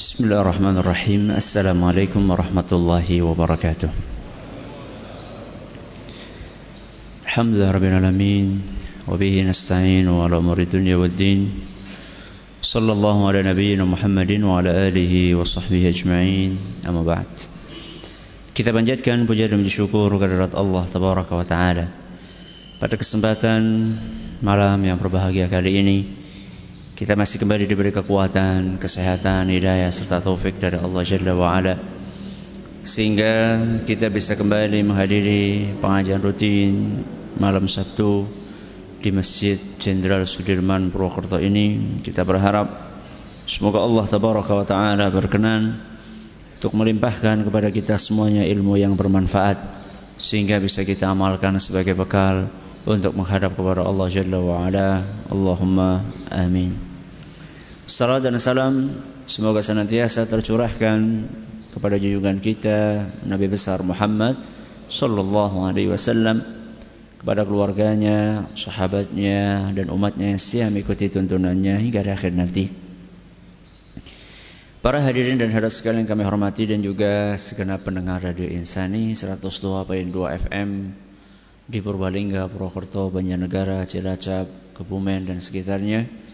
بسم الله الرحمن الرحيم السلام عليكم ورحمة الله وبركاته الحمد لله رب العالمين وبه نستعين على أمور الدنيا والدين صلى الله على نبينا محمد وعلى آله وصحبه أجمعين أما بعد Kita panjatkan puja dan syukur kehadirat Allah Tabaraka wa Ta'ala Pada kesempatan malam yang berbahagia kali ini kita masih kembali diberi kekuatan, kesehatan, hidayah serta taufik dari Allah Jalla wa Ala Sehingga kita bisa kembali menghadiri pengajian rutin malam Sabtu di Masjid Jenderal Sudirman Purwokerto ini Kita berharap semoga Allah Tabaraka wa Ta'ala berkenan untuk melimpahkan kepada kita semuanya ilmu yang bermanfaat sehingga bisa kita amalkan sebagai bekal untuk menghadap kepada Allah Jalla wa Ala. Allahumma amin. Salam dan salam semoga senantiasa tercurahkan kepada junjungan kita Nabi besar Muhammad sallallahu alaihi wasallam kepada keluarganya, sahabatnya dan umatnya yang setia mengikuti tuntunannya hingga akhir nanti. Para hadirin dan hadirat sekalian kami hormati dan juga segenap pendengar Radio Insani 102.2 FM di Purbalingga, Purwokerto, Banjarnegara, Cilacap, Kebumen dan sekitarnya.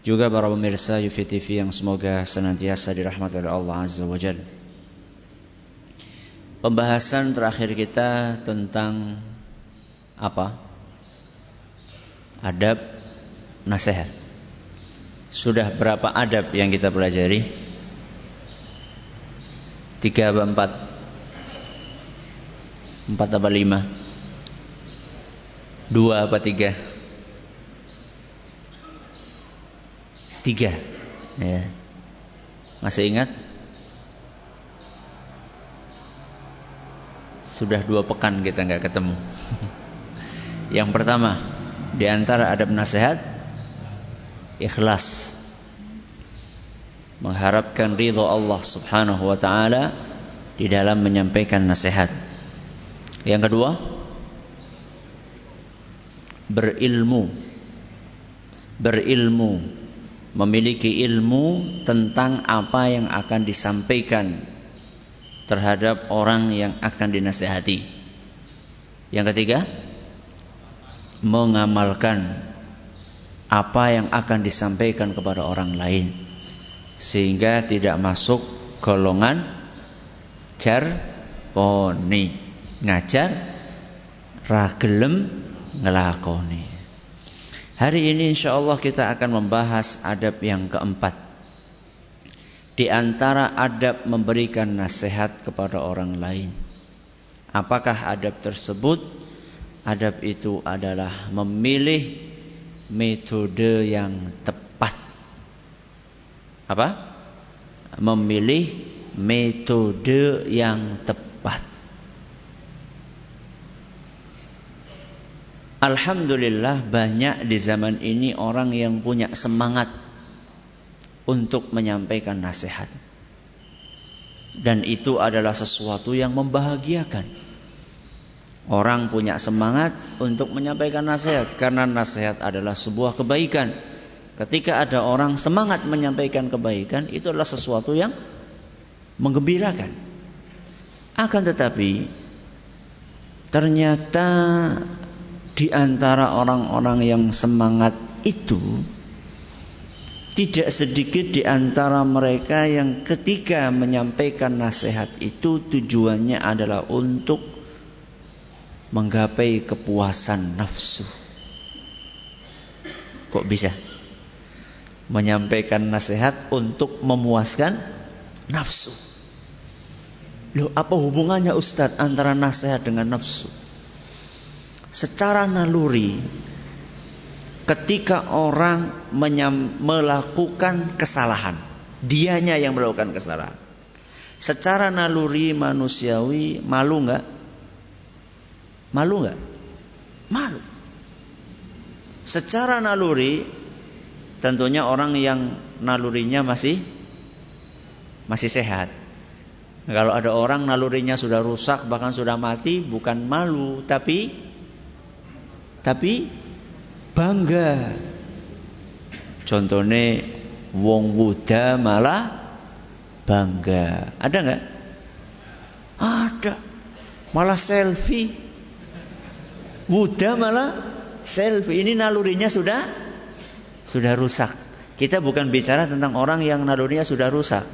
Juga para pemirsa TV yang semoga senantiasa dirahmati oleh Allah Azza wa Jalla. Pembahasan terakhir kita tentang apa? Adab nasihat. Sudah berapa adab yang kita pelajari? Tiga apa empat? Empat apa lima? Dua apa tiga? Tiga ya. Masih ingat? Sudah dua pekan kita nggak ketemu Yang pertama Di antara adab nasihat Ikhlas mengharapkan ridho Allah Subhanahu wa taala di dalam menyampaikan nasihat. Yang kedua, berilmu. Berilmu, memiliki ilmu tentang apa yang akan disampaikan terhadap orang yang akan dinasehati. Yang ketiga, mengamalkan apa yang akan disampaikan kepada orang lain sehingga tidak masuk golongan poni ngajar ragelem ngelakoni hari ini insya Allah kita akan membahas adab yang keempat di antara adab memberikan nasihat kepada orang lain apakah adab tersebut adab itu adalah memilih metode yang tepat apa? Memilih metode yang tepat. Alhamdulillah banyak di zaman ini orang yang punya semangat untuk menyampaikan nasihat. Dan itu adalah sesuatu yang membahagiakan. Orang punya semangat untuk menyampaikan nasihat karena nasihat adalah sebuah kebaikan Ketika ada orang semangat menyampaikan kebaikan, itu adalah sesuatu yang menggembirakan. Akan tetapi, ternyata di antara orang-orang yang semangat itu, tidak sedikit di antara mereka yang ketika menyampaikan nasihat itu tujuannya adalah untuk menggapai kepuasan nafsu. Kok bisa? menyampaikan nasihat untuk memuaskan nafsu. Loh, apa hubungannya Ustadz antara nasihat dengan nafsu? Secara naluri, ketika orang melakukan kesalahan, dianya yang melakukan kesalahan. Secara naluri manusiawi, malu nggak? Malu nggak? Malu. Secara naluri tentunya orang yang nalurinya masih masih sehat. Kalau ada orang nalurinya sudah rusak bahkan sudah mati bukan malu tapi tapi bangga. Contohnya wong wuda malah bangga. Ada nggak? Ada. Malah selfie. Buddha malah selfie. Ini nalurinya sudah sudah rusak. Kita bukan bicara tentang orang yang nalurinya sudah rusak.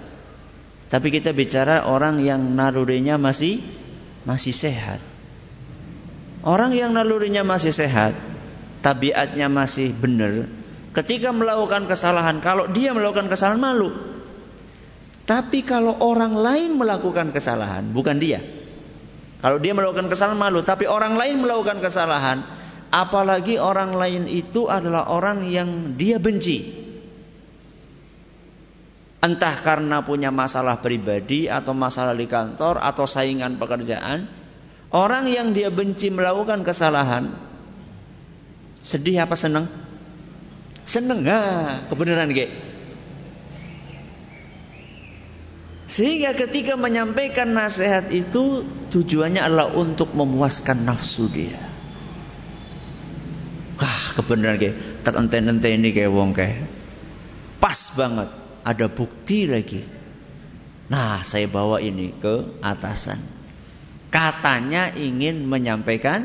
Tapi kita bicara orang yang nalurinya masih masih sehat. Orang yang nalurinya masih sehat, tabiatnya masih benar, ketika melakukan kesalahan, kalau dia melakukan kesalahan malu. Tapi kalau orang lain melakukan kesalahan, bukan dia. Kalau dia melakukan kesalahan malu, tapi orang lain melakukan kesalahan, apalagi orang lain itu adalah orang yang dia benci. Entah karena punya masalah pribadi atau masalah di kantor atau saingan pekerjaan, orang yang dia benci melakukan kesalahan, sedih apa senang? Senang, ah, kebenaran ge. Sehingga ketika menyampaikan nasihat itu tujuannya adalah untuk memuaskan nafsu dia. Wah, kebenaran ge. Tak ente-ente ini kayak wong kayak. Pas banget ada bukti lagi. Nah, saya bawa ini ke atasan. Katanya ingin menyampaikan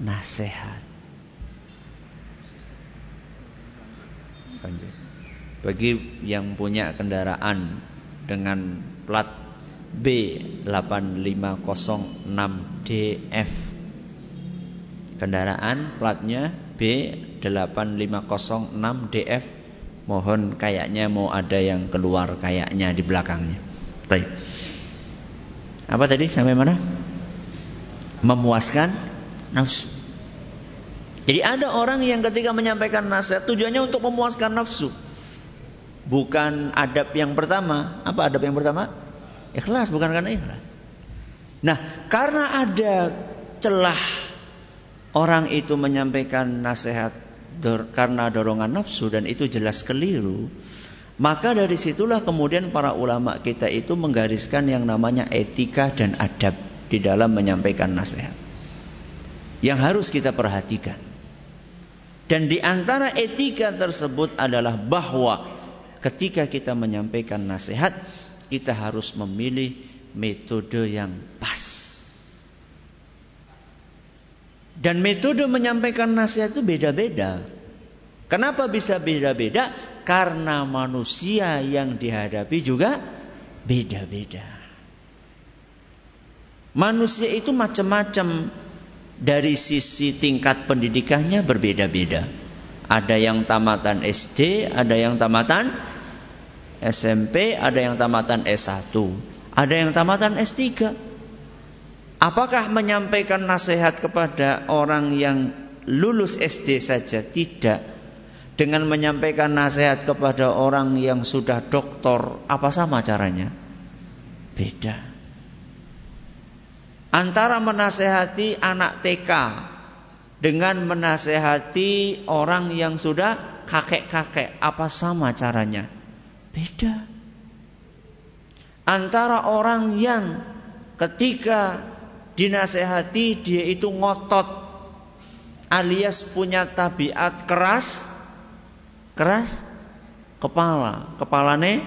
nasihat. Bagi yang punya kendaraan dengan plat B8506DF Kendaraan platnya B8506DF Mohon kayaknya mau ada yang keluar kayaknya di belakangnya. Apa tadi sampai mana? Memuaskan nafsu. Jadi ada orang yang ketika menyampaikan nasihat tujuannya untuk memuaskan nafsu. Bukan adab yang pertama. Apa adab yang pertama? Ikhlas, bukan karena ikhlas. Nah, karena ada celah orang itu menyampaikan nasihat dor, karena dorongan nafsu dan itu jelas keliru, maka dari situlah kemudian para ulama kita itu menggariskan yang namanya etika dan adab di dalam menyampaikan nasihat. Yang harus kita perhatikan. Dan di antara etika tersebut adalah bahwa ketika kita menyampaikan nasihat, kita harus memilih metode yang pas. Dan metode menyampaikan nasihat itu beda-beda. Kenapa bisa beda-beda? Karena manusia yang dihadapi juga beda-beda. Manusia itu macam-macam dari sisi tingkat pendidikannya berbeda-beda. Ada yang tamatan SD, ada yang tamatan SMP, ada yang tamatan S1, ada yang tamatan S3. Apakah menyampaikan nasihat kepada orang yang lulus SD saja? Tidak. Dengan menyampaikan nasihat kepada orang yang sudah doktor, apa sama caranya? Beda. Antara menasehati anak TK dengan menasehati orang yang sudah kakek-kakek, apa sama caranya? Beda. Antara orang yang ketika dinasehati dia itu ngotot alias punya tabiat keras keras kepala kepalane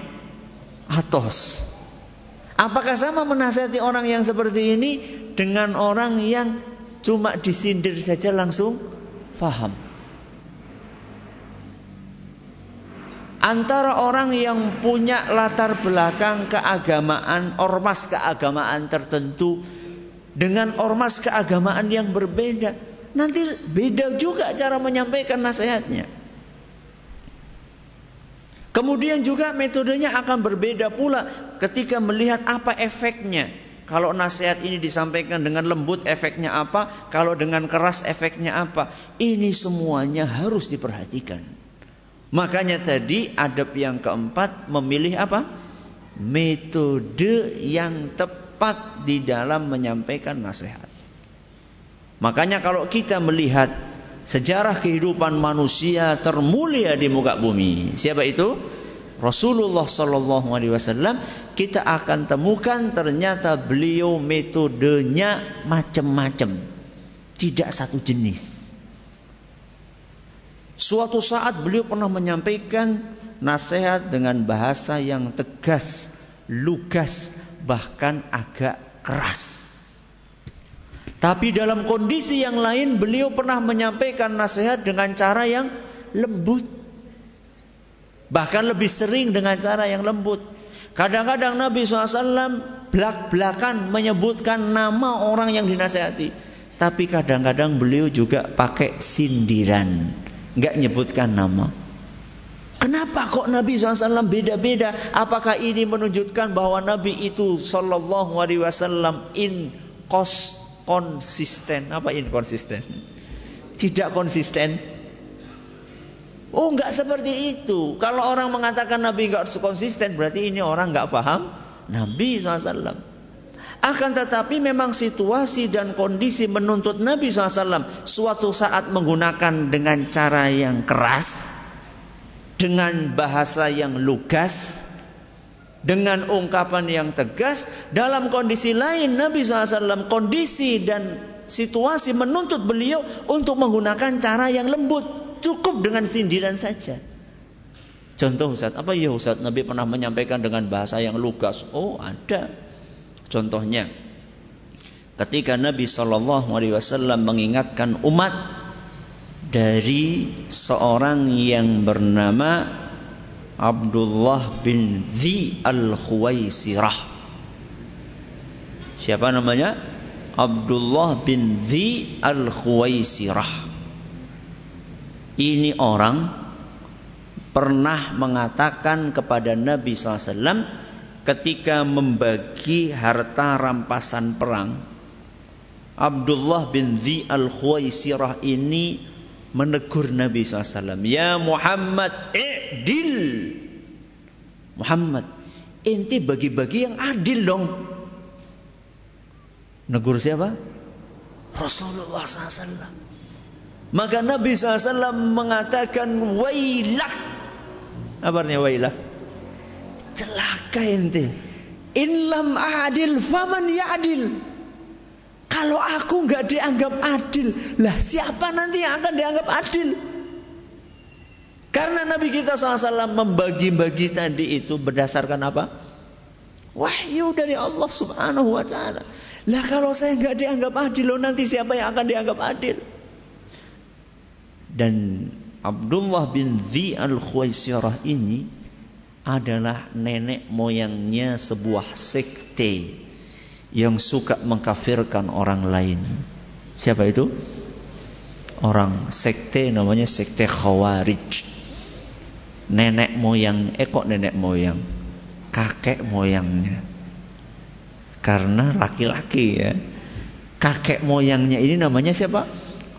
atos apakah sama menasehati orang yang seperti ini dengan orang yang cuma disindir saja langsung faham antara orang yang punya latar belakang keagamaan ormas keagamaan tertentu dengan ormas keagamaan yang berbeda. Nanti beda juga cara menyampaikan nasihatnya. Kemudian juga metodenya akan berbeda pula ketika melihat apa efeknya. Kalau nasihat ini disampaikan dengan lembut efeknya apa, kalau dengan keras efeknya apa. Ini semuanya harus diperhatikan. Makanya tadi adab yang keempat memilih apa? Metode yang tepat di dalam menyampaikan nasihat. Makanya kalau kita melihat sejarah kehidupan manusia termulia di muka bumi, siapa itu? Rasulullah Sallallahu Alaihi Wasallam kita akan temukan ternyata beliau metodenya macam-macam, tidak satu jenis. Suatu saat beliau pernah menyampaikan nasihat dengan bahasa yang tegas, lugas, bahkan agak keras. Tapi dalam kondisi yang lain beliau pernah menyampaikan nasihat dengan cara yang lembut. Bahkan lebih sering dengan cara yang lembut. Kadang-kadang Nabi SAW belak-belakan menyebutkan nama orang yang dinasehati. Tapi kadang-kadang beliau juga pakai sindiran. Nggak nyebutkan nama. Kenapa kok Nabi SAW beda-beda? Apakah ini menunjukkan bahwa Nabi itu Sallallahu Alaihi Wasallam in kos konsisten. Apa inkonsisten? Tidak konsisten. Oh enggak seperti itu. Kalau orang mengatakan Nabi enggak konsisten berarti ini orang enggak paham Nabi SAW. Akan tetapi memang situasi dan kondisi menuntut Nabi SAW suatu saat menggunakan dengan cara yang keras, dengan bahasa yang lugas, dengan ungkapan yang tegas dalam kondisi lain Nabi SAW kondisi dan situasi menuntut beliau untuk menggunakan cara yang lembut cukup dengan sindiran saja. Contoh Ustaz apa ya Ustaz? Nabi pernah menyampaikan dengan bahasa yang lugas. Oh ada. Contohnya ketika Nabi SAW mengingatkan umat dari seorang yang bernama Abdullah bin Zi al-Khuwaisirah. Siapa namanya? Abdullah bin Zi al-Khuwaisirah. Ini orang pernah mengatakan kepada Nabi SAW ketika membagi harta rampasan perang. Abdullah bin Zi al-Khuwaisirah ini menegur Nabi SAW. Ya Muhammad, i'dil. Muhammad, inti bagi-bagi yang adil dong. Negur siapa? Rasulullah SAW. Maka Nabi SAW mengatakan wailah. Apa artinya wailah? Celaka inti. In lam adil faman ya'dil. Kalau aku nggak dianggap adil, lah siapa nanti yang akan dianggap adil? Karena Nabi kita SAW membagi-bagi tadi itu berdasarkan apa? Wahyu dari Allah Subhanahu wa taala. Lah kalau saya nggak dianggap adil, loh nanti siapa yang akan dianggap adil? Dan Abdullah bin Zi al-Khuwaisirah ini adalah nenek moyangnya sebuah sekte yang suka mengkafirkan orang lain. Siapa itu? Orang sekte namanya sekte Khawarij. Nenek moyang, eh kok nenek moyang? Kakek moyangnya. Karena laki-laki ya. Kakek moyangnya ini namanya siapa?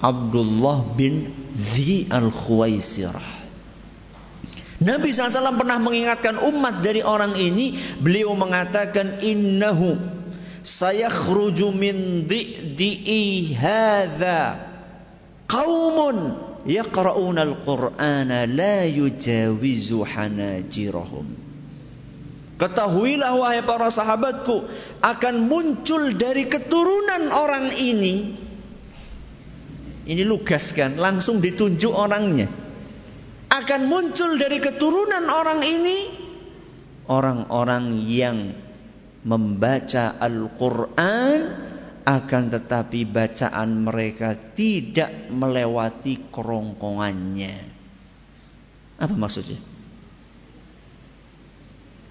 Abdullah bin Zi al-Khuwaisirah. Nabi SAW pernah mengingatkan umat dari orang ini. Beliau mengatakan innahu sayakhruju min di'i hadza qaumun yaqra'una al-Qur'ana la yujawizu hanajirahum. Ketahuilah wahai para sahabatku akan muncul dari keturunan orang ini. Ini lugas kan? Langsung ditunjuk orangnya. Akan muncul dari keturunan orang ini orang-orang yang membaca Al-Quran akan tetapi bacaan mereka tidak melewati kerongkongannya. Apa maksudnya?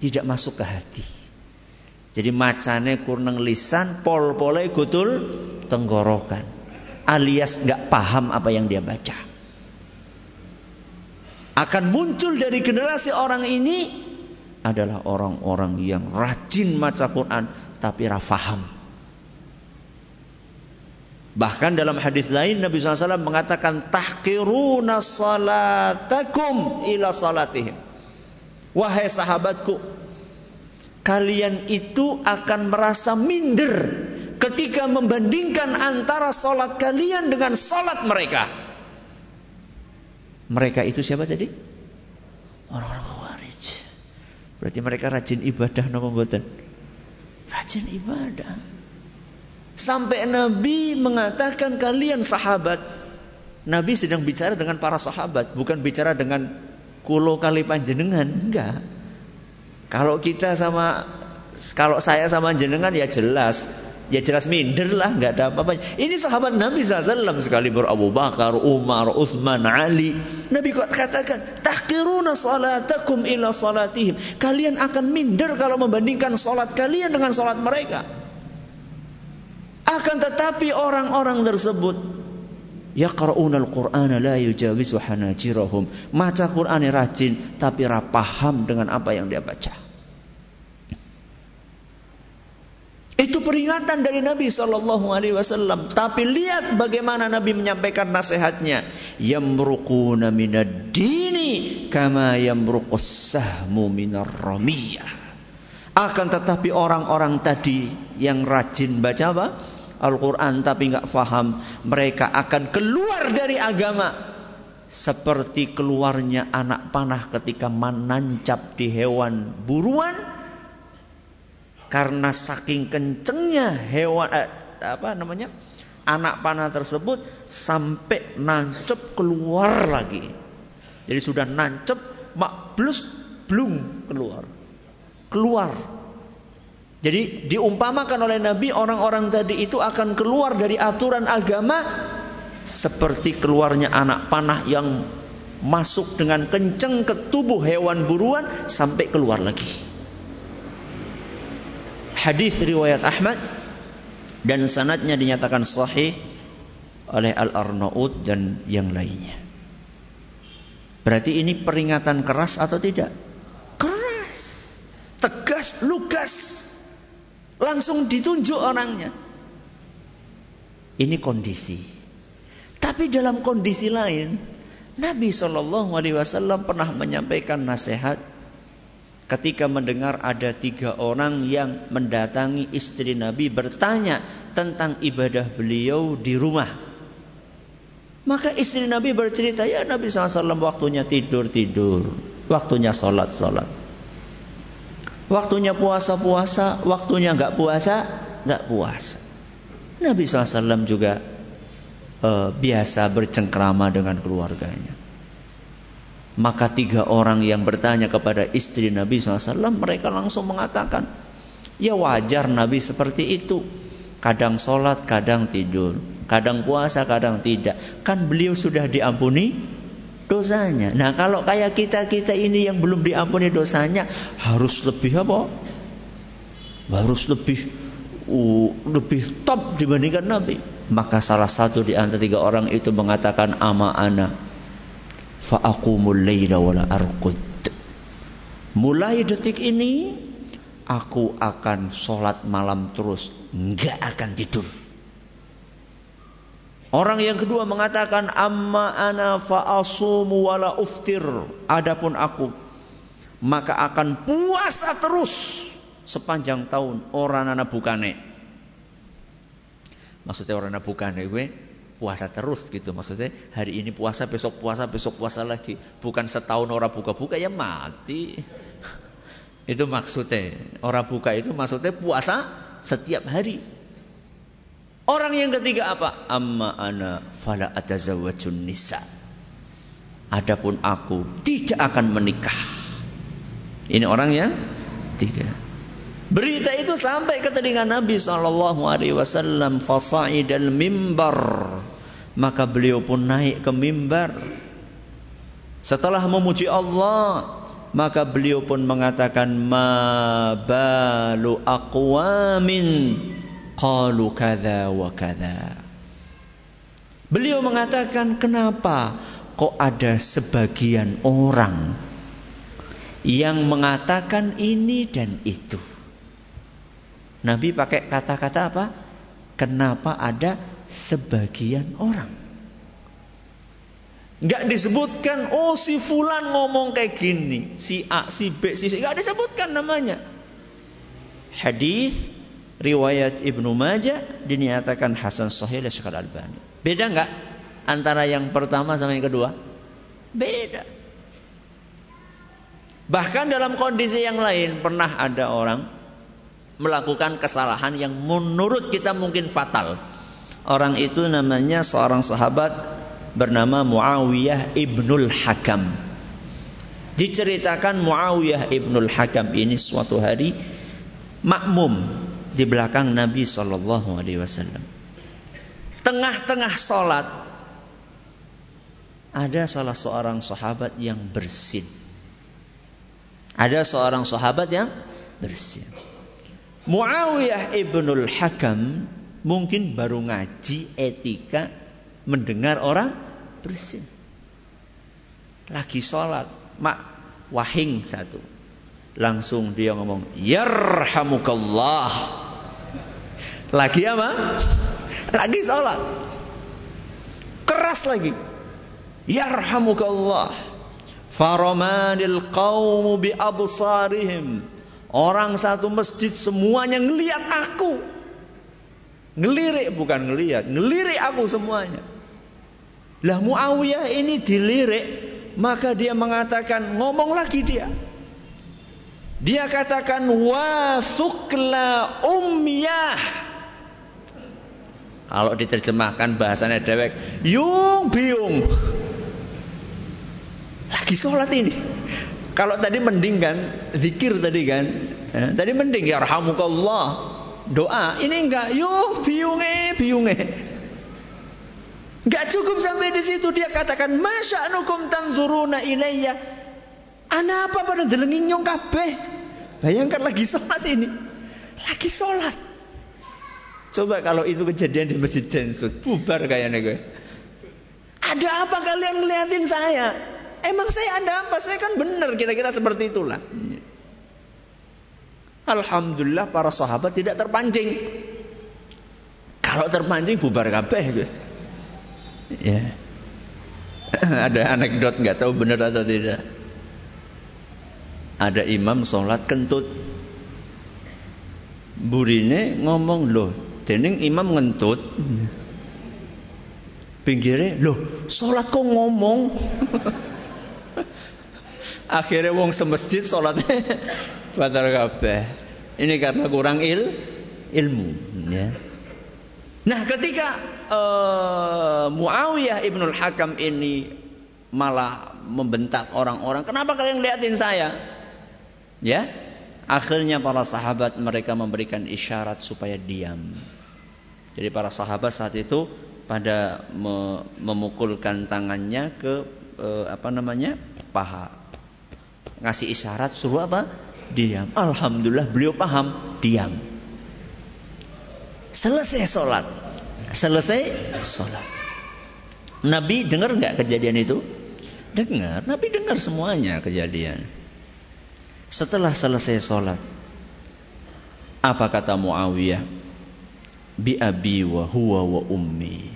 Tidak masuk ke hati. Jadi macane kurneng lisan, pol-pole gutul tenggorokan. Alias nggak paham apa yang dia baca. Akan muncul dari generasi orang ini adalah orang-orang yang rajin baca Quran tapi rafaham. Bahkan dalam hadis lain Nabi SAW mengatakan tahkiruna salatakum ila salatihim. Wahai sahabatku, kalian itu akan merasa minder ketika membandingkan antara salat kalian dengan salat mereka. Mereka itu siapa tadi? Orang-orang Berarti mereka rajin ibadah nopo mboten? Rajin ibadah. Sampai Nabi mengatakan kalian sahabat. Nabi sedang bicara dengan para sahabat, bukan bicara dengan kulo kali panjenengan, enggak. Kalau kita sama Kalau saya sama jenengan ya jelas Ya jelas minder lah, nggak ada apa-apa. Ini sahabat Nabi SAW sekali Abu Bakar, Umar, Uthman, Ali. Nabi katakan, tahkiruna salatakum ila salatihim. Kalian akan minder kalau membandingkan salat kalian dengan salat mereka. Akan tetapi orang-orang tersebut yaqra'una al-Qur'ana la yujawizu hanajirahum. Maca Qur'an rajin tapi rapaham dengan apa yang dia baca. Itu peringatan dari Nabi Shallallahu Alaihi Wasallam. Tapi lihat bagaimana Nabi menyampaikan nasihatnya. Yamruquna minad dini kama yamruqus sahmu minar ramiyah. Akan tetapi orang-orang tadi yang rajin baca apa? Al-Quran tapi nggak faham. Mereka akan keluar dari agama. Seperti keluarnya anak panah ketika menancap di hewan buruan karena saking kencengnya hewan eh, apa namanya anak panah tersebut sampai nancep keluar lagi. Jadi sudah nancep mak plus belum keluar. Keluar. Jadi diumpamakan oleh Nabi orang-orang tadi itu akan keluar dari aturan agama seperti keluarnya anak panah yang masuk dengan kenceng ke tubuh hewan buruan sampai keluar lagi hadis riwayat Ahmad dan sanadnya dinyatakan sahih oleh Al-Arnaud dan yang lainnya. Berarti ini peringatan keras atau tidak? Keras. Tegas, lugas. Langsung ditunjuk orangnya. Ini kondisi. Tapi dalam kondisi lain, Nabi Shallallahu Alaihi Wasallam pernah menyampaikan nasihat ketika mendengar ada tiga orang yang mendatangi istri Nabi bertanya tentang ibadah beliau di rumah. Maka istri Nabi bercerita, ya Nabi SAW waktunya tidur-tidur, waktunya sholat-sholat. Waktunya puasa-puasa, waktunya nggak puasa, nggak puasa. Nabi SAW juga uh, biasa bercengkrama dengan keluarganya. Maka tiga orang yang bertanya kepada istri Nabi SAW mereka langsung mengatakan Ya wajar Nabi seperti itu. Kadang sholat, kadang tidur. Kadang puasa, kadang tidak. Kan beliau sudah diampuni dosanya. Nah kalau kayak kita-kita ini yang belum diampuni dosanya Harus lebih apa? Harus lebih uh, lebih top dibandingkan Nabi. Maka salah satu di antara tiga orang itu mengatakan ama ana fa'aqumul laila wala arqud. Mulai detik ini aku akan sholat malam terus, enggak akan tidur. Orang yang kedua mengatakan amma ana fa'asumu wala uftir. Adapun aku maka akan puasa terus sepanjang tahun orang anak bukane. Maksudnya orang anak bukane gue puasa terus gitu. Maksudnya hari ini puasa besok puasa besok puasa lagi. Bukan setahun orang buka-buka ya mati. Itu maksudnya. Orang buka itu maksudnya puasa setiap hari. Orang yang ketiga apa? Amma ana fala atazawwajun nisa. Adapun aku tidak akan menikah. Ini orang yang tiga Berita itu sampai ke telinga Nabi Shallallahu Alaihi Wasallam. Fasaidal mimbar. Maka beliau pun naik ke mimbar. Setelah memuji Allah, maka beliau pun mengatakan ma balu aqwamin qalu wa kadza. Beliau mengatakan kenapa kok ada sebagian orang yang mengatakan ini dan itu. Nabi pakai kata-kata apa? Kenapa ada sebagian orang? Gak disebutkan, oh si Fulan ngomong kayak gini, si A, si B, si C, gak disebutkan namanya. Hadis riwayat Ibnu Majah dinyatakan Hasan Sahih oleh Syekh Al-Albani. Beda nggak antara yang pertama sama yang kedua? Beda. Bahkan dalam kondisi yang lain pernah ada orang melakukan kesalahan yang menurut kita mungkin fatal. Orang itu namanya seorang sahabat bernama Muawiyah ibnul Hakam. Diceritakan Muawiyah ibnul Hakam ini suatu hari makmum di belakang Nabi Shallallahu Alaihi Wasallam. Tengah-tengah sholat ada salah seorang sahabat yang bersin. Ada seorang sahabat yang bersin. Muawiyah ibnul Hakam mungkin baru ngaji etika mendengar orang bersin. Lagi sholat, mak wahing satu. Langsung dia ngomong, Yarhamukallah. Lagi apa? Lagi sholat. Keras lagi. Yarhamukallah. Faramanil qawmu bi absarihim. Orang satu masjid semuanya ngelihat aku. Ngelirik bukan ngelihat, ngelirik aku semuanya. Lah Muawiyah ini dilirik, maka dia mengatakan, ngomong lagi dia. Dia katakan wasukla umyah. Kalau diterjemahkan bahasanya dewek, yung biung. Lagi sholat ini. Kalau tadi mending kan, zikir tadi kan. Ya, tadi mending ya rahmukallah. Doa, ini enggak, yung biunge, biunge. Enggak cukup sampai di situ dia katakan, "Masya'nukum tanzuruna ilayya?" Ana apa pada delengin nyong kabeh? Bayangkan lagi sholat ini. Lagi sholat. Coba kalau itu kejadian di Masjid Jensut, bubar kayaknya gue. Ada apa kalian ngeliatin saya? Emang saya ada apa? Saya kan benar kira-kira seperti itulah. Alhamdulillah para sahabat tidak terpancing. Kalau terpancing bubar kabeh. Ya. ada anekdot nggak tahu benar atau tidak. Ada imam sholat kentut. Burine ngomong loh, Dening imam ngentut. Pinggirnya, loh, sholat kok ngomong? Akhirnya wong semesjid sholatnya batal kabeh. Ini karena kurang il ilmu. Ya. Nah, ketika uh, Muawiyah ibnul Hakam ini malah membentak orang-orang, kenapa kalian liatin saya? Ya, akhirnya para sahabat mereka memberikan isyarat supaya diam. Jadi para sahabat saat itu pada memukulkan tangannya ke eh, apa namanya paha, ngasih isyarat suruh apa? Diam. Alhamdulillah beliau paham, diam. Selesai sholat, selesai sholat. Nabi dengar nggak kejadian itu? Dengar. Nabi dengar semuanya kejadian. Setelah selesai sholat, apa kata Muawiyah? bi abi wa huwa wa ummi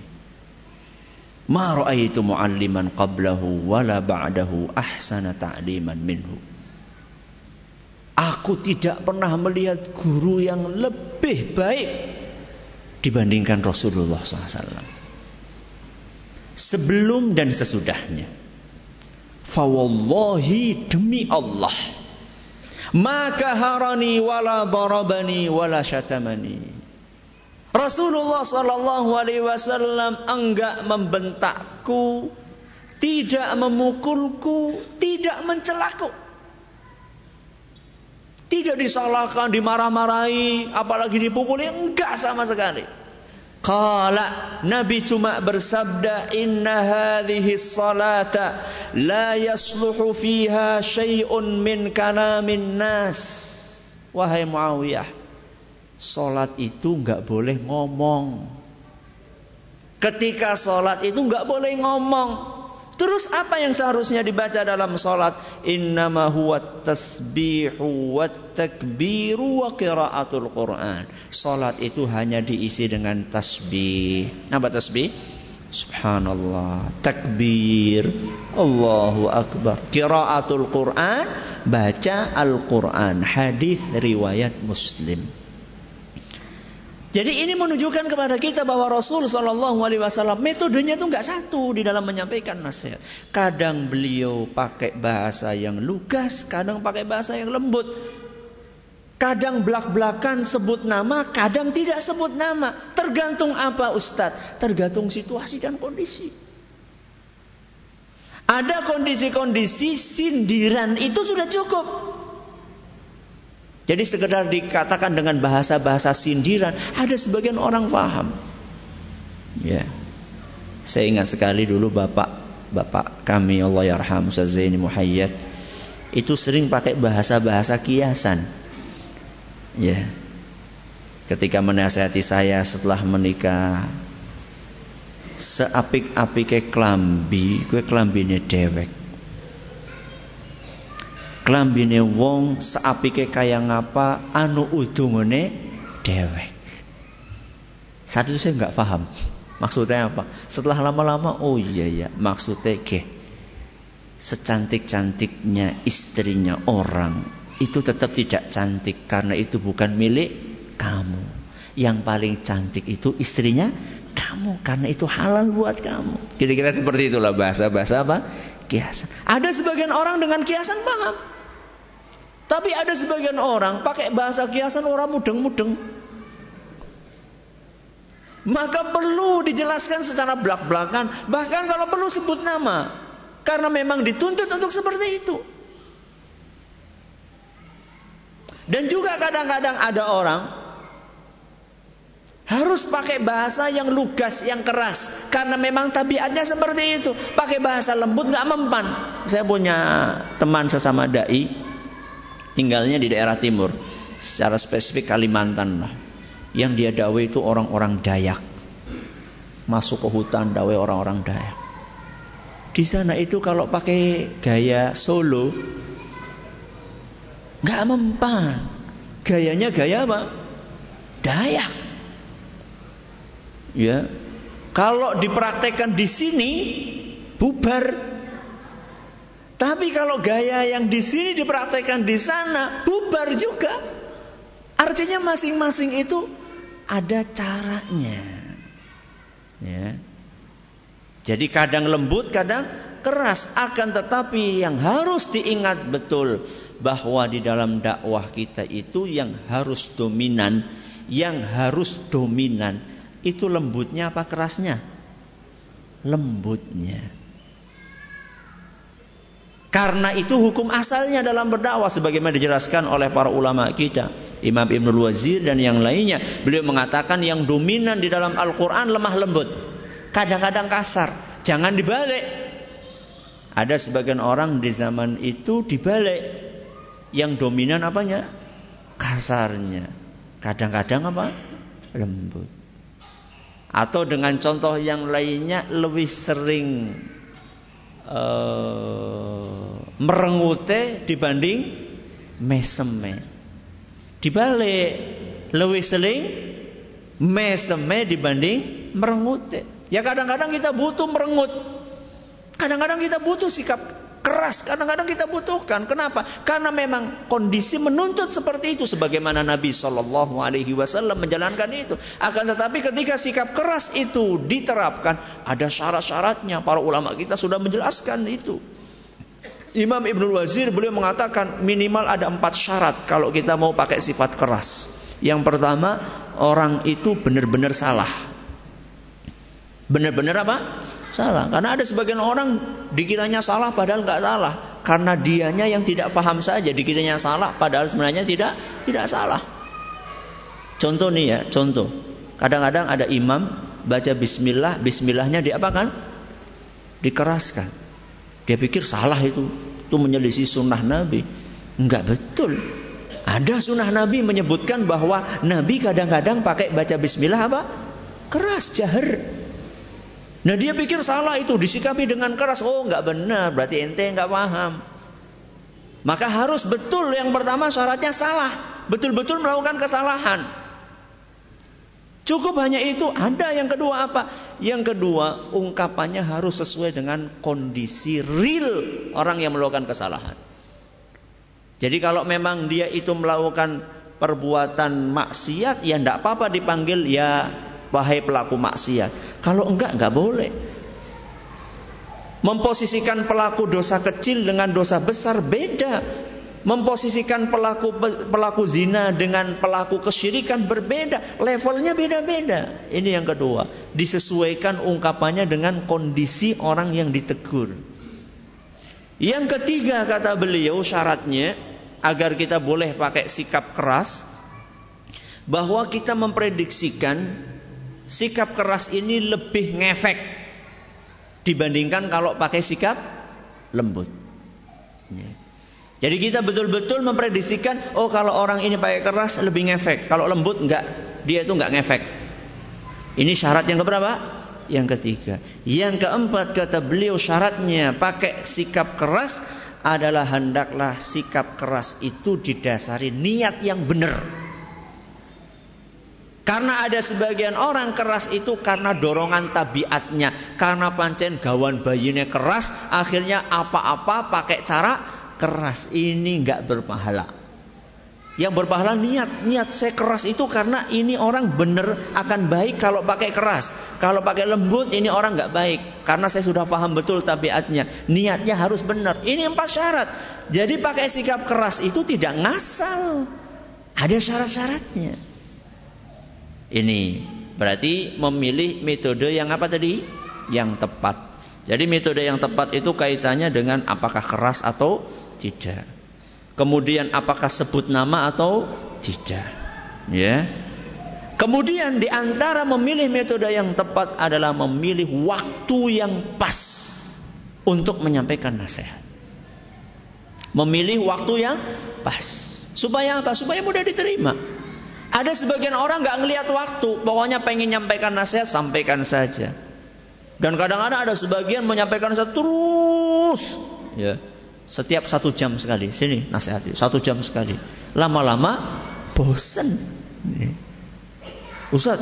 ma ra'aitu mualliman qablahu wala ba'dahu ahsana ta'liman minhu. Aku tidak pernah melihat guru yang lebih baik dibandingkan Rasulullah SAW sebelum dan sesudahnya. Fawallahi demi Allah. Maka harani wala darabani wala syatamani Rasulullah Shallallahu Alaihi Wasallam enggak membentakku, tidak memukulku, tidak mencelaku. Tidak disalahkan, dimarah-marahi, apalagi dipukuli, enggak sama sekali. Kala Nabi cuma bersabda Inna hadhihi salata La yasluhu fiha syai'un min kanamin nas Wahai Muawiyah Sholat itu nggak boleh ngomong. Ketika sholat itu nggak boleh ngomong. Terus apa yang seharusnya dibaca dalam sholat? Innama huwa tasbihu wa takbiru wa qiraatul Quran. Sholat itu hanya diisi dengan tasbih. Apa tasbih? Subhanallah, takbir, Allahu Akbar. Qiraatul Quran, baca Al-Quran. Hadis riwayat Muslim. Jadi ini menunjukkan kepada kita bahwa Rasul Shallallahu Alaihi Wasallam metodenya itu nggak satu di dalam menyampaikan nasihat. Kadang beliau pakai bahasa yang lugas, kadang pakai bahasa yang lembut. Kadang belak-belakan sebut nama, kadang tidak sebut nama. Tergantung apa Ustadz? Tergantung situasi dan kondisi. Ada kondisi-kondisi sindiran itu sudah cukup. Jadi sekedar dikatakan dengan bahasa-bahasa sindiran, ada sebagian orang paham. Ya. Saya ingat sekali dulu bapak bapak kami Allah yarham Ustaz Zaini Muhayyad itu sering pakai bahasa-bahasa kiasan. Ya. Ketika menasihati saya setelah menikah seapik-apike klambi, kue klambine dewek klambine wong seapike kaya ngapa anu udungane dewek. Saat itu saya nggak paham maksudnya apa. Setelah lama-lama oh iya ya maksudnya ke secantik-cantiknya istrinya orang itu tetap tidak cantik karena itu bukan milik kamu. Yang paling cantik itu istrinya kamu karena itu halal buat kamu. Kira-kira seperti itulah bahasa-bahasa apa? Kiasan. Ada sebagian orang dengan kiasan paham. Tapi ada sebagian orang pakai bahasa kiasan orang mudeng-mudeng. Maka perlu dijelaskan secara belak-belakan, bahkan kalau perlu sebut nama. Karena memang dituntut untuk seperti itu. Dan juga kadang-kadang ada orang harus pakai bahasa yang lugas, yang keras. Karena memang tabiatnya seperti itu. Pakai bahasa lembut nggak mempan. Saya punya teman sesama dai, tinggalnya di daerah timur, secara spesifik Kalimantan lah. Yang dia dawe itu orang-orang Dayak. Masuk ke hutan dawe orang-orang Dayak. Di sana itu kalau pakai gaya solo nggak mempan. Gayanya gaya apa? Dayak. Ya. Kalau dipraktekkan di sini bubar tapi kalau gaya yang di sini dipraktekkan di sana, bubar juga. Artinya masing-masing itu ada caranya. Ya. Jadi kadang lembut, kadang keras. Akan tetapi yang harus diingat betul bahwa di dalam dakwah kita itu yang harus dominan, yang harus dominan itu lembutnya apa kerasnya? Lembutnya. Karena itu hukum asalnya dalam berdakwah sebagaimana dijelaskan oleh para ulama kita, Imam Ibnul Wazir dan yang lainnya. Beliau mengatakan yang dominan di dalam Al-Qur'an lemah lembut. Kadang-kadang kasar, jangan dibalik. Ada sebagian orang di zaman itu dibalik. Yang dominan apanya? Kasarnya. Kadang-kadang apa? Lembut. Atau dengan contoh yang lainnya lebih sering uh, merengute dibanding meseme. Dibalik lebih sering meseme dibanding merengute. Ya kadang-kadang kita butuh merengut. Kadang-kadang kita butuh sikap keras kadang-kadang kita butuhkan. Kenapa? Karena memang kondisi menuntut seperti itu sebagaimana Nabi Shallallahu alaihi wasallam menjalankan itu. Akan tetapi ketika sikap keras itu diterapkan, ada syarat-syaratnya. Para ulama kita sudah menjelaskan itu. Imam Ibnul Wazir beliau mengatakan minimal ada empat syarat kalau kita mau pakai sifat keras. Yang pertama, orang itu benar-benar salah. Benar-benar apa? Salah. Karena ada sebagian orang dikiranya salah padahal nggak salah. Karena dianya yang tidak paham saja dikiranya salah padahal sebenarnya tidak tidak salah. Contoh nih ya, contoh. Kadang-kadang ada imam baca bismillah, bismillahnya diapakan? Dikeraskan. Dia pikir salah itu. Itu menyelisih sunnah Nabi. Enggak betul. Ada sunnah Nabi menyebutkan bahwa Nabi kadang-kadang pakai baca bismillah apa? Keras, jahar. Nah dia pikir salah itu disikapi dengan keras. Oh nggak benar, berarti ente nggak paham. Maka harus betul yang pertama syaratnya salah, betul-betul melakukan kesalahan. Cukup hanya itu. Ada yang kedua apa? Yang kedua ungkapannya harus sesuai dengan kondisi real orang yang melakukan kesalahan. Jadi kalau memang dia itu melakukan perbuatan maksiat, ya tidak apa-apa dipanggil ya wahai pelaku maksiat. Kalau enggak, enggak boleh. Memposisikan pelaku dosa kecil dengan dosa besar beda. Memposisikan pelaku pelaku zina dengan pelaku kesyirikan berbeda, levelnya beda-beda. Ini yang kedua, disesuaikan ungkapannya dengan kondisi orang yang ditegur. Yang ketiga kata beliau syaratnya agar kita boleh pakai sikap keras bahwa kita memprediksikan sikap keras ini lebih ngefek dibandingkan kalau pakai sikap lembut. Ya. Jadi kita betul-betul memprediksikan, oh kalau orang ini pakai keras lebih ngefek, kalau lembut enggak, dia itu enggak ngefek. Ini syarat yang keberapa? Yang ketiga. Yang keempat kata beliau syaratnya pakai sikap keras adalah hendaklah sikap keras itu didasari niat yang benar. Karena ada sebagian orang keras itu karena dorongan tabiatnya, karena pancen gawan bayinya keras, akhirnya apa-apa pakai cara keras. Ini nggak berpahala. Yang berpahala niat, niat saya keras itu karena ini orang benar akan baik kalau pakai keras. Kalau pakai lembut ini orang nggak baik karena saya sudah paham betul tabiatnya. Niatnya harus benar. Ini empat syarat. Jadi pakai sikap keras itu tidak ngasal. Ada syarat-syaratnya. Ini berarti memilih metode yang apa tadi? Yang tepat. Jadi metode yang tepat itu kaitannya dengan apakah keras atau tidak. Kemudian apakah sebut nama atau tidak. Ya. Kemudian di antara memilih metode yang tepat adalah memilih waktu yang pas untuk menyampaikan nasihat. Memilih waktu yang pas. Supaya apa? Supaya mudah diterima. Ada sebagian orang nggak ngelihat waktu, pokoknya pengen nyampaikan nasihat, sampaikan saja. Dan kadang-kadang ada sebagian menyampaikan nasihat terus, ya. Setiap satu jam sekali. Sini nasihati. Satu jam sekali. Lama-lama bosen. Ustaz,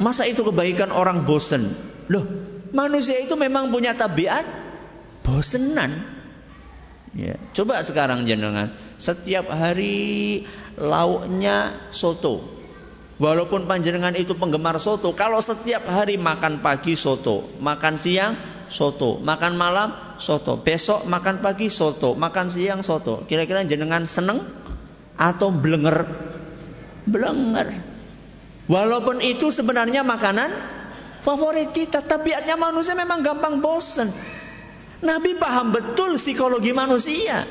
masa itu kebaikan orang bosen? Loh, manusia itu memang punya tabiat bosenan. Ya, coba sekarang jenengan, setiap hari lauknya soto. Walaupun panjenengan itu penggemar soto, kalau setiap hari makan pagi soto, makan siang soto, makan malam soto, besok makan pagi soto, makan siang soto. Kira-kira jenengan seneng atau blenger? Blenger. Walaupun itu sebenarnya makanan favorit kita, tabiatnya manusia memang gampang bosen. Nabi paham betul psikologi manusia.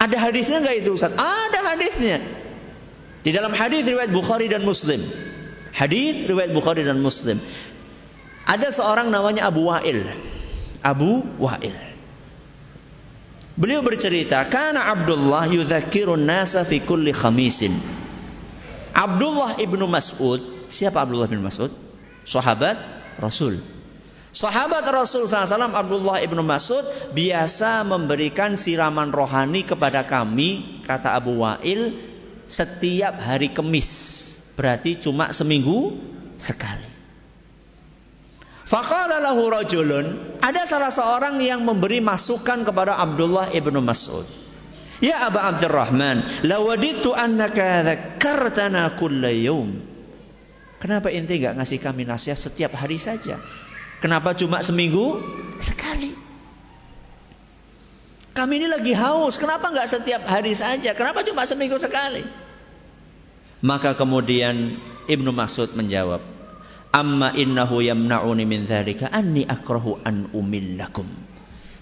Ada hadisnya nggak itu Ustaz? Ada hadisnya. Di dalam hadis riwayat Bukhari dan Muslim. Hadis riwayat Bukhari dan Muslim. Ada seorang namanya Abu Wa'il. Abu Wa'il. Beliau bercerita, "Kana Abdullah yudzakirun nasa fi kulli khamisin." Abdullah ibnu Mas'ud, siapa Abdullah bin Mas'ud? Sahabat Rasul. Sahabat Rasul SAW Abdullah ibnu Mas'ud biasa memberikan siraman rohani kepada kami, kata Abu Wa'il, setiap hari Kemis. Berarti cuma seminggu sekali. Faqala lahu rajulun, ada salah seorang yang memberi masukan kepada Abdullah ibnu Mas'ud. Ya Aba Abdurrahman, lawaditu annaka dzakartana kulla. Kenapa ente enggak ngasih kami nasihat setiap hari saja? Kenapa cuma seminggu sekali? Kami ini lagi haus, kenapa nggak setiap hari saja? Kenapa cuma seminggu sekali? Maka kemudian Ibnu Mas'ud menjawab, Amma innahu yamna'uni min dzalika anni akrahu an umillakum.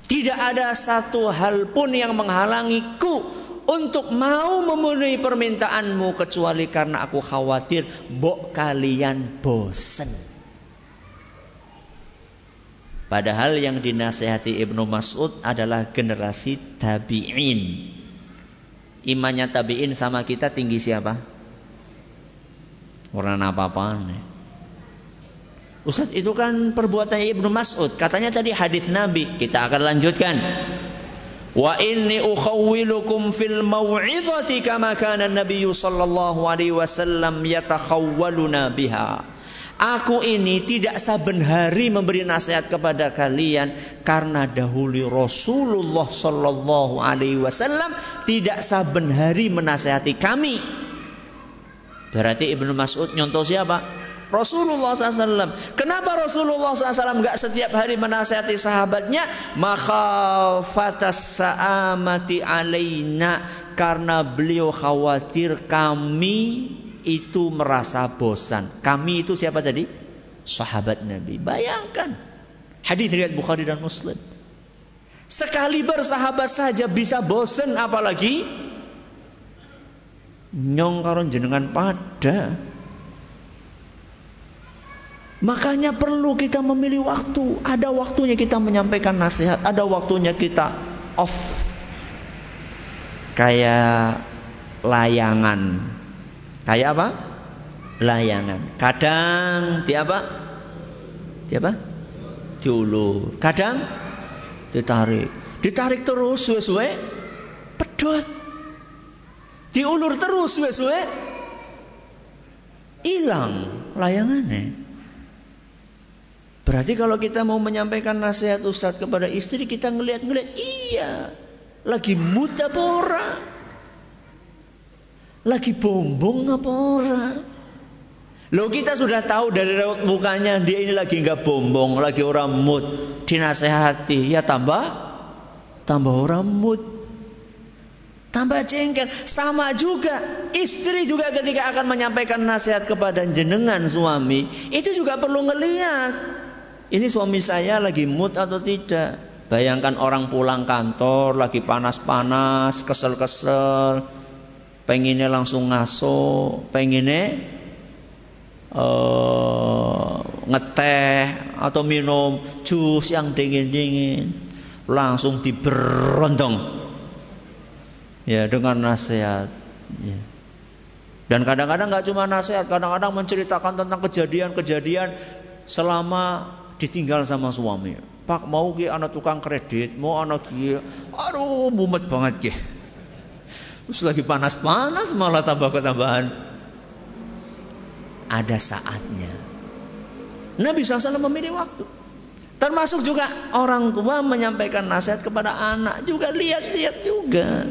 Tidak ada satu hal pun yang menghalangiku untuk mau memenuhi permintaanmu kecuali karena aku khawatir bok kalian bosan. Padahal yang dinasehati Ibnu Mas'ud adalah generasi tabi'in. Imannya tabi'in sama kita tinggi siapa? Orang apa-apaan. Ustaz itu kan perbuatan Ibnu Mas'ud. Katanya tadi hadis Nabi. Kita akan lanjutkan. Wa inni ukhawwilukum fil mau'izati kama kana Nabi sallallahu alaihi wasallam yatakhawwaluna biha. Aku ini tidak saben hari memberi nasihat kepada kalian karena dahulu Rasulullah Shallallahu Alaihi Wasallam tidak saben hari menasehati kami. Berarti Ibnu Mas'ud nyontoh siapa? Rasulullah SAW. Kenapa Rasulullah SAW nggak setiap hari menasihati sahabatnya? Maka saamati alaina karena beliau khawatir kami itu merasa bosan. Kami itu siapa tadi? Sahabat Nabi. Bayangkan. Hadis riwayat Bukhari dan Muslim. Sekali bersahabat saja bisa bosen apalagi nyong jenengan pada. Makanya perlu kita memilih waktu. Ada waktunya kita menyampaikan nasihat, ada waktunya kita off. Kayak layangan. Kayak apa? Layangan. Kadang di apa? Di apa? Diulur. Kadang ditarik. Ditarik terus suwe-suwe pedot. Diulur terus suwe-suwe hilang layangannya. Berarti kalau kita mau menyampaikan nasihat Ustadz kepada istri, kita ngeliat-ngeliat, iya, lagi muda apa ora? Lagi bombong apa ora? Lo kita sudah tahu dari raut mukanya dia ini lagi nggak bombong, lagi orang mood, dinasehati, ya tambah, tambah orang mood, tambah jengkel. Sama juga istri juga ketika akan menyampaikan nasihat kepada jenengan suami, itu juga perlu ngeliat ini suami saya lagi mood atau tidak? Bayangkan orang pulang kantor lagi panas-panas, kesel-kesel, pengennya langsung ngaso, pengennya uh, ngeteh atau minum jus yang dingin-dingin, langsung diberondong, ya dengan nasihat. Ya. Dan kadang-kadang nggak cuma nasihat, kadang-kadang menceritakan tentang kejadian-kejadian selama ditinggal sama suami. Pak mau ki anak tukang kredit, mau anak ki, aduh mumet banget ki. Terus lagi panas-panas malah tambah ketambahan. Ada saatnya. Nabi SAW memilih waktu. Termasuk juga orang tua menyampaikan nasihat kepada anak juga lihat-lihat juga.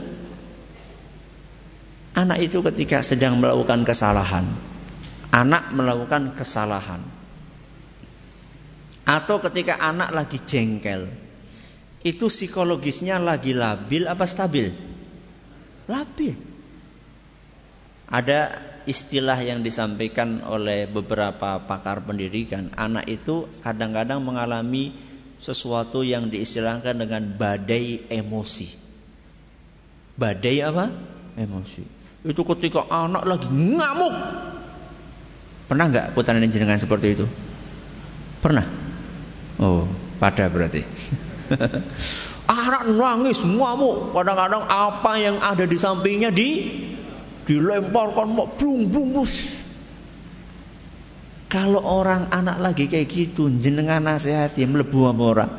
Anak itu ketika sedang melakukan kesalahan, anak melakukan kesalahan, atau ketika anak lagi jengkel. Itu psikologisnya lagi labil apa stabil? Labil. Ada istilah yang disampaikan oleh beberapa pakar pendidikan. Anak itu kadang-kadang mengalami sesuatu yang diistilahkan dengan badai emosi. Badai apa? Emosi. Itu ketika anak lagi ngamuk. Pernah nggak putaran jenengan seperti itu? Pernah? Oh, pada berarti. Anak nangis ngamuk. Kadang-kadang apa yang ada di sampingnya di dilemparkan mau blung blung bus. Kalau orang anak lagi kayak gitu, jenengan nasihati melebu apa orang?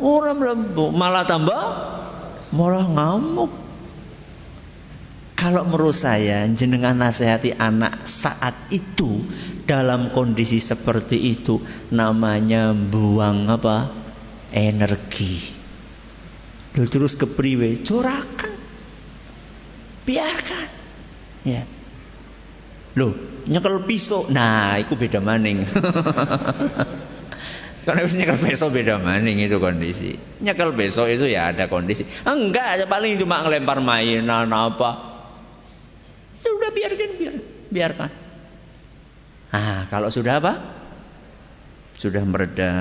Orang melebu, malah tambah malah ngamuk. Kalau menurut saya jenengan nasihati anak saat itu dalam kondisi seperti itu namanya buang apa? energi. Lalu terus ke priwe, corakan. Biarkan. Ya. Loh, nyekel pisau. Nah, itu beda maning. Karena harus nyekel pisau beda maning itu kondisi. Nyekel pisau itu ya ada kondisi. Enggak, paling cuma ngelempar mainan apa. Sudah biarkan, biar, biarkan. Ah, kalau sudah apa? Sudah mereda,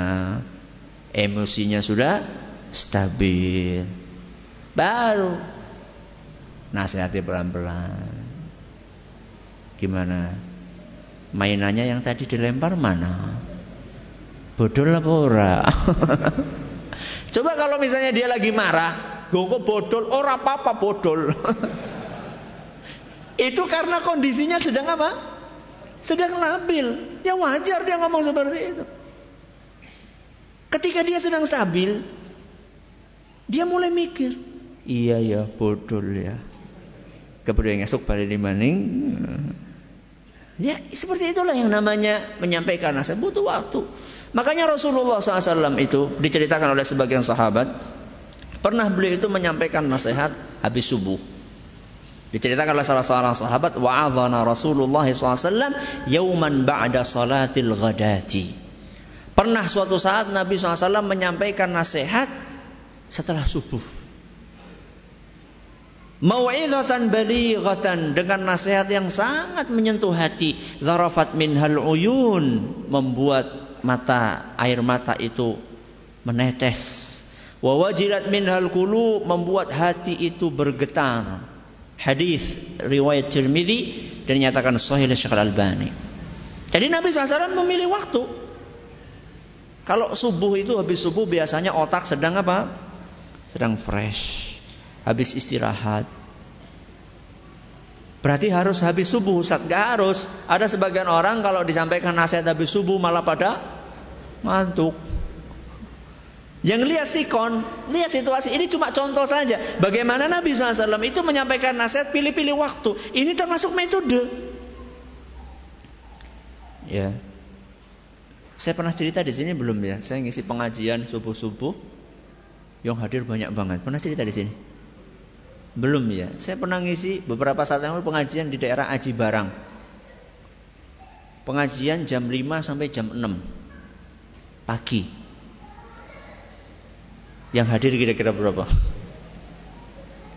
emosinya sudah stabil. Baru nasihati pelan-pelan. Gimana? Mainannya yang tadi dilempar mana? Bodol apa ora? Coba kalau misalnya dia lagi marah, gue bodol, ora apa-apa bodol. Itu karena kondisinya sedang apa? Sedang labil. Ya wajar dia ngomong seperti itu. Ketika dia sedang stabil, dia mulai mikir, iya ya bodoh ya. Kemudian esok pada di maning. Ya seperti itulah yang namanya menyampaikan nasihat butuh waktu. Makanya Rasulullah SAW itu diceritakan oleh sebagian sahabat pernah beliau itu menyampaikan nasihat habis subuh. Diceritakan oleh salah seorang sahabat wa'adhana Rasulullah SAW yauman ba'da salatil ghadati. Pernah suatu saat Nabi SAW menyampaikan nasihat setelah subuh. Mau'idhatan balighatan dengan nasihat yang sangat menyentuh hati. Zarafat minhal uyun membuat mata air mata itu menetes. Wa wajilat minhal membuat hati itu bergetar. Hadis riwayat Tirmidzi dan nyatakan sahih oleh Syekh Al-Albani. Jadi Nabi SAW memilih waktu. Kalau subuh itu habis subuh biasanya otak sedang apa? Sedang fresh. Habis istirahat. Berarti harus habis subuh Ustaz? Gak harus. Ada sebagian orang kalau disampaikan nasihat habis subuh malah pada ngantuk. Yang lihat sikon, lihat situasi. Ini cuma contoh saja. Bagaimana Nabi SAW itu menyampaikan nasihat pilih-pilih waktu. Ini termasuk metode. Ya. Saya pernah cerita di sini belum ya? Saya ngisi pengajian subuh-subuh. Yang hadir banyak banget. Pernah cerita di sini? Belum ya. Saya pernah ngisi beberapa saat yang lalu pengajian di daerah Aji Barang. Pengajian jam 5 sampai jam 6 pagi. Yang hadir kira-kira berapa?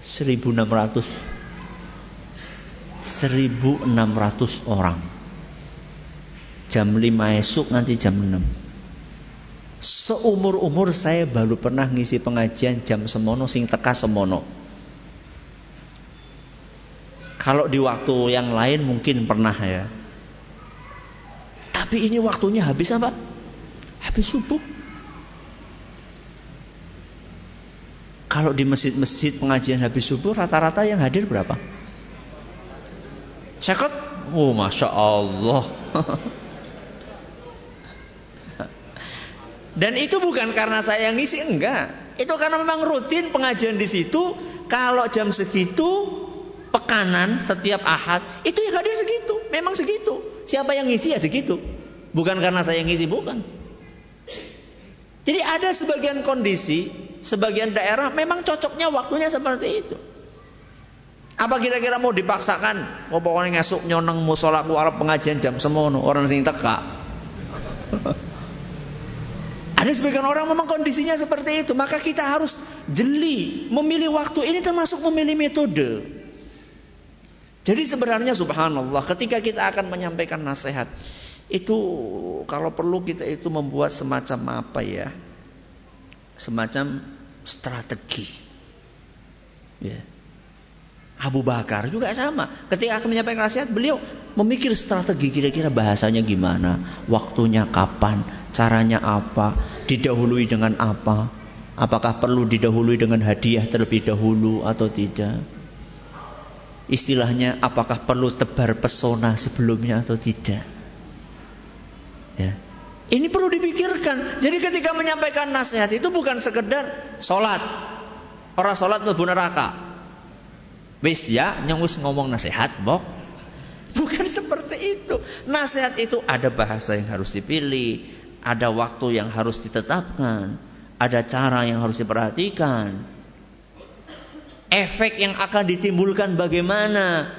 1600 1600 orang Jam 5 esok nanti jam 6 Seumur-umur saya baru pernah ngisi pengajian jam semono sing teka semono Kalau di waktu yang lain mungkin pernah ya Tapi ini waktunya habis apa? Habis subuh Kalau di masjid-masjid pengajian habis subuh rata-rata yang hadir berapa? Cekot? Oh, masya Allah. Dan itu bukan karena saya yang ngisi, enggak. Itu karena memang rutin pengajian di situ. Kalau jam segitu, pekanan setiap ahad, itu yang hadir segitu. Memang segitu. Siapa yang ngisi ya segitu. Bukan karena saya yang ngisi, bukan. Jadi ada sebagian kondisi, sebagian daerah memang cocoknya waktunya seperti itu. Apa kira-kira mau dipaksakan? Oh pokoknya ngasuk nyoneng musola ku Arab pengajian jam semono orang sing teka. Ada sebagian orang memang kondisinya seperti itu, maka kita harus jeli memilih waktu ini termasuk memilih metode. Jadi sebenarnya subhanallah ketika kita akan menyampaikan nasihat itu kalau perlu kita itu membuat semacam apa ya? Semacam strategi. Ya. Abu Bakar juga sama. Ketika akan menyampaikan nasihat, beliau memikir strategi kira-kira bahasanya gimana, waktunya kapan, caranya apa, didahului dengan apa, apakah perlu didahului dengan hadiah terlebih dahulu atau tidak. Istilahnya apakah perlu tebar pesona sebelumnya atau tidak. Ya. Ini perlu dipikirkan. Jadi ketika menyampaikan nasihat itu bukan sekedar sholat. Orang sholat lebu neraka. Wis ya, nyongus ngomong nasihat, bok. Bukan seperti itu. Nasihat itu ada bahasa yang harus dipilih, ada waktu yang harus ditetapkan, ada cara yang harus diperhatikan. Efek yang akan ditimbulkan bagaimana?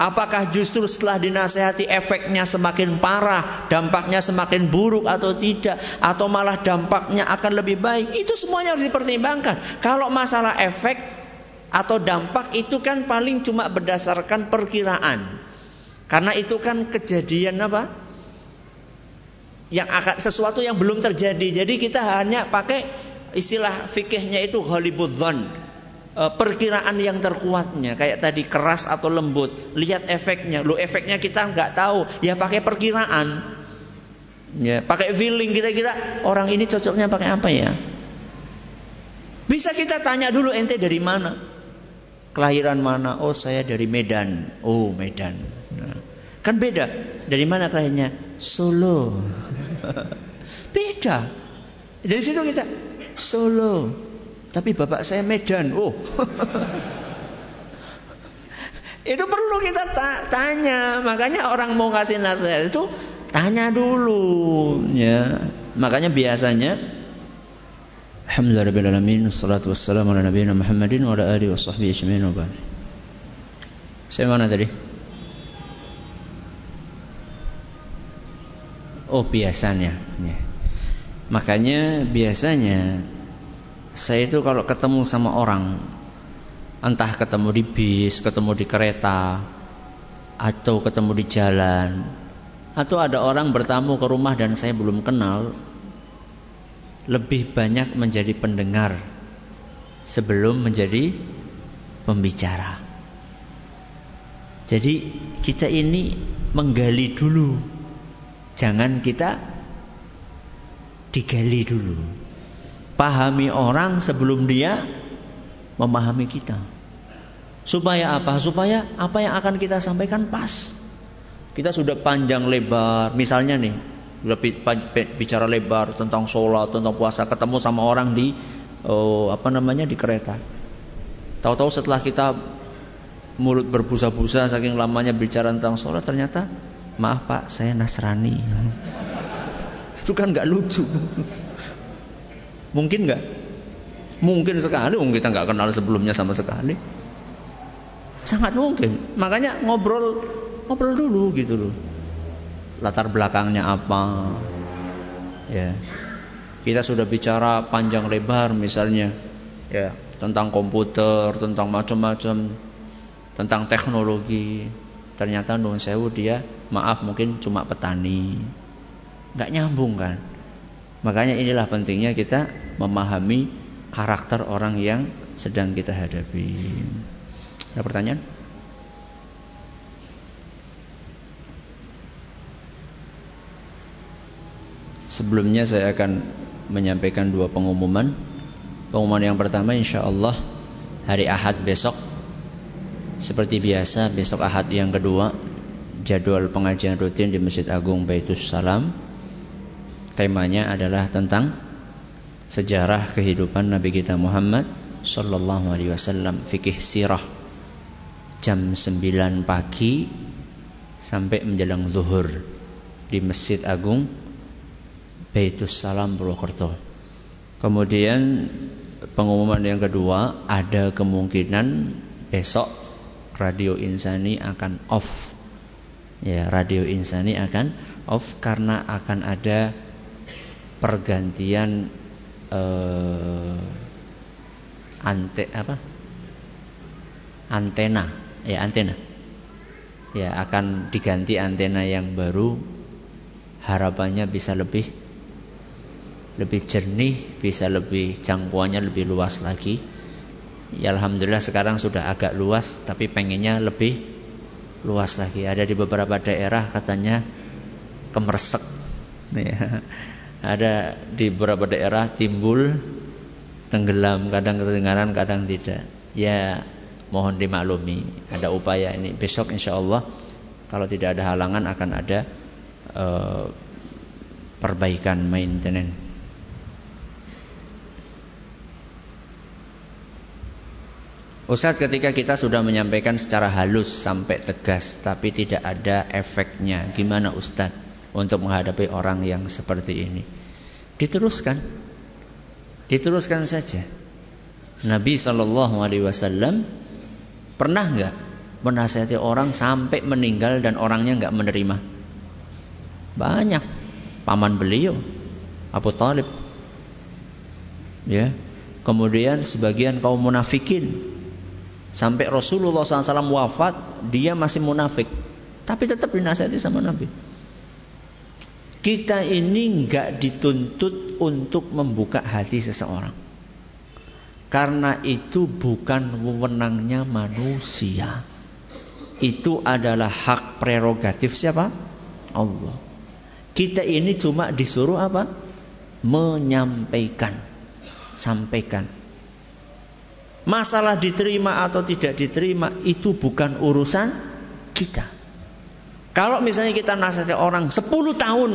Apakah justru setelah dinasehati efeknya semakin parah, dampaknya semakin buruk atau tidak, atau malah dampaknya akan lebih baik? Itu semuanya harus dipertimbangkan. Kalau masalah efek atau dampak itu kan paling cuma berdasarkan perkiraan. Karena itu kan kejadian apa? Yang akan sesuatu yang belum terjadi. Jadi kita hanya pakai istilah fikihnya itu Hollywood E, perkiraan yang terkuatnya. Kayak tadi keras atau lembut. Lihat efeknya. Lo efeknya kita nggak tahu. Ya pakai perkiraan. Ya pakai feeling kira-kira orang ini cocoknya pakai apa ya? Bisa kita tanya dulu ente dari mana kelahiran mana oh saya dari Medan oh Medan nah, kan beda dari mana kelahirannya Solo beda dari situ kita Solo tapi bapak saya Medan. Oh. itu perlu kita tanya. Makanya orang mau kasih nasihat itu tanya dulu ya. Makanya biasanya Alhamdulillahirrahmanirrahim Assalatu wassalamu ala nabiyina Muhammadin Wa ala alihi wa sahbihi ajma'in wa Saya mana tadi? Oh biasanya ya. Makanya biasanya saya itu kalau ketemu sama orang entah ketemu di bis, ketemu di kereta atau ketemu di jalan atau ada orang bertamu ke rumah dan saya belum kenal lebih banyak menjadi pendengar sebelum menjadi pembicara. Jadi kita ini menggali dulu. Jangan kita digali dulu. Pahami orang sebelum dia memahami kita. Supaya apa? Supaya apa yang akan kita sampaikan pas. Kita sudah panjang lebar, misalnya nih, bicara lebar tentang sholat, tentang puasa, ketemu sama orang di oh, apa namanya di kereta. Tahu-tahu setelah kita mulut berbusa-busa saking lamanya bicara tentang sholat ternyata maaf pak saya Nasrani. Itu kan nggak lucu. Mungkin nggak? Mungkin sekali um kita nggak kenal sebelumnya sama sekali. Sangat mungkin. Makanya ngobrol ngobrol dulu gitu loh latar belakangnya apa ya kita sudah bicara panjang lebar misalnya ya tentang komputer tentang macam-macam tentang teknologi. Ternyata Nuhun Sewu dia maaf mungkin cuma petani. Nggak nyambung kan. Makanya inilah pentingnya kita memahami karakter orang yang sedang kita hadapi. Ada pertanyaan? Sebelumnya saya akan menyampaikan dua pengumuman. Pengumuman yang pertama insya Allah hari Ahad besok seperti biasa besok Ahad yang kedua jadwal pengajian rutin di Masjid Agung Baitus Salam. Temanya adalah tentang sejarah kehidupan Nabi kita Muhammad sallallahu alaihi wasallam, fikih sirah. Jam 9 pagi sampai menjelang zuhur di Masjid Agung Baitus Salam Purwokerto. Kemudian pengumuman yang kedua ada kemungkinan besok radio insani akan off. Ya, radio insani akan off karena akan ada pergantian eh, ante apa? Antena, ya antena. Ya, akan diganti antena yang baru. Harapannya bisa lebih lebih jernih, bisa lebih jangkauannya lebih luas lagi. Ya alhamdulillah sekarang sudah agak luas tapi pengennya lebih luas lagi. Ada di beberapa daerah katanya kemersek. Ya. Ada di beberapa daerah timbul tenggelam, kadang kedengaran, kadang tidak. Ya mohon dimaklumi. Ada upaya ini. Besok insya Allah kalau tidak ada halangan akan ada uh, perbaikan maintenance. Ustaz ketika kita sudah menyampaikan secara halus sampai tegas tapi tidak ada efeknya Gimana Ustaz untuk menghadapi orang yang seperti ini? Diteruskan. Diteruskan saja. Nabi SAW pernah nggak menasihati orang sampai meninggal dan orangnya nggak menerima? Banyak. Paman beliau Abu Talib. Ya. Kemudian sebagian kaum munafikin Sampai Rasulullah SAW wafat, dia masih munafik. Tapi tetap dinasihati sama Nabi. Kita ini nggak dituntut untuk membuka hati seseorang. Karena itu bukan wewenangnya manusia. Itu adalah hak prerogatif siapa? Allah. Kita ini cuma disuruh apa? Menyampaikan. Sampaikan. Masalah diterima atau tidak diterima itu bukan urusan kita. Kalau misalnya kita nasihati orang 10 tahun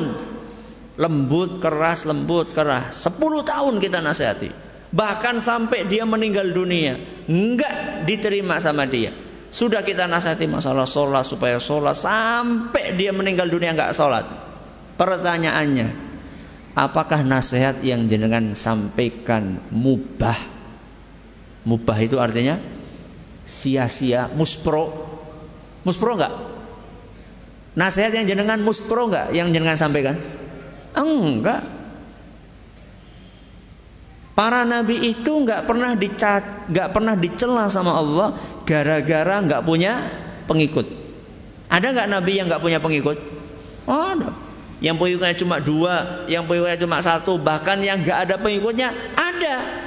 lembut keras lembut keras 10 tahun kita nasihati. Bahkan sampai dia meninggal dunia enggak diterima sama dia. Sudah kita nasihati masalah sholat supaya sholat sampai dia meninggal dunia enggak sholat. Pertanyaannya apakah nasihat yang jenengan sampaikan mubah Mubah itu artinya sia-sia, muspro. Muspro enggak? Nasihat yang jenengan muspro enggak yang jenengan sampaikan? Enggak. Para nabi itu enggak pernah dicat, enggak pernah dicela sama Allah gara-gara enggak punya pengikut. Ada enggak nabi yang enggak punya pengikut? Oh, ada. Yang pengikutnya cuma dua, yang pengikutnya cuma satu, bahkan yang enggak ada pengikutnya ada.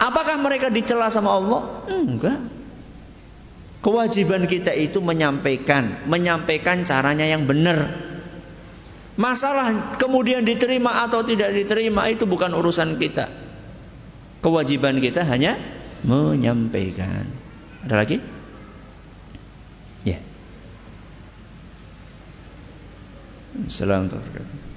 Apakah mereka dicela sama Allah? Enggak. Kewajiban kita itu menyampaikan, menyampaikan caranya yang benar. Masalah kemudian diterima atau tidak diterima itu bukan urusan kita. Kewajiban kita hanya menyampaikan. Ada lagi? Ya. Assalamualaikum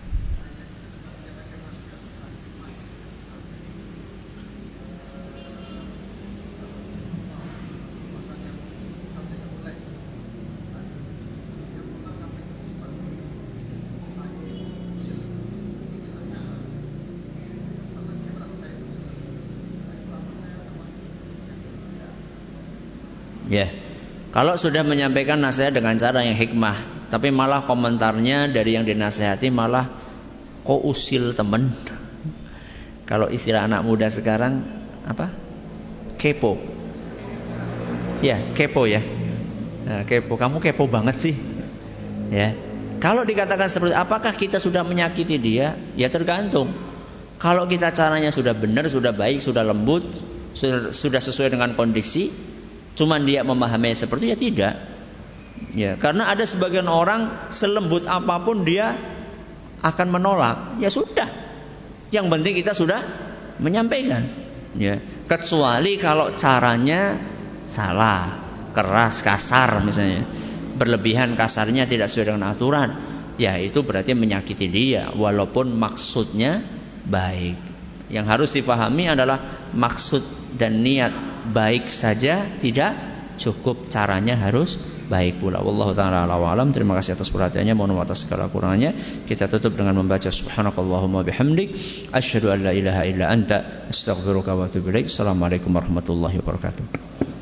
Ya. Kalau sudah menyampaikan nasihat dengan cara yang hikmah, tapi malah komentarnya dari yang dinasehati malah kok usil temen. Kalau istilah anak muda sekarang apa? Kepo. Ya, kepo ya. Nah, kepo. Kamu kepo banget sih. Ya. Kalau dikatakan seperti apakah kita sudah menyakiti dia? Ya tergantung. Kalau kita caranya sudah benar, sudah baik, sudah lembut, sudah sesuai dengan kondisi, Cuman dia memahami seperti ya tidak. Ya, karena ada sebagian orang selembut apa pun dia akan menolak. Ya sudah. Yang penting kita sudah menyampaikan. Ya, kecuali kalau caranya salah, keras, kasar misalnya. Berlebihan kasarnya tidak sesuai dengan aturan. Ya, itu berarti menyakiti dia walaupun maksudnya baik. Yang harus difahami adalah maksud dan niat baik saja tidak cukup caranya harus baik pula. Wallahu taala alam. Terima kasih atas perhatiannya. Mohon maaf atas segala kurangannya. Kita tutup dengan membaca subhanakallahumma bihamdik asyhadu an la ilaha illa anta astaghfiruka wa atubu ilaik. Assalamualaikum warahmatullahi wabarakatuh.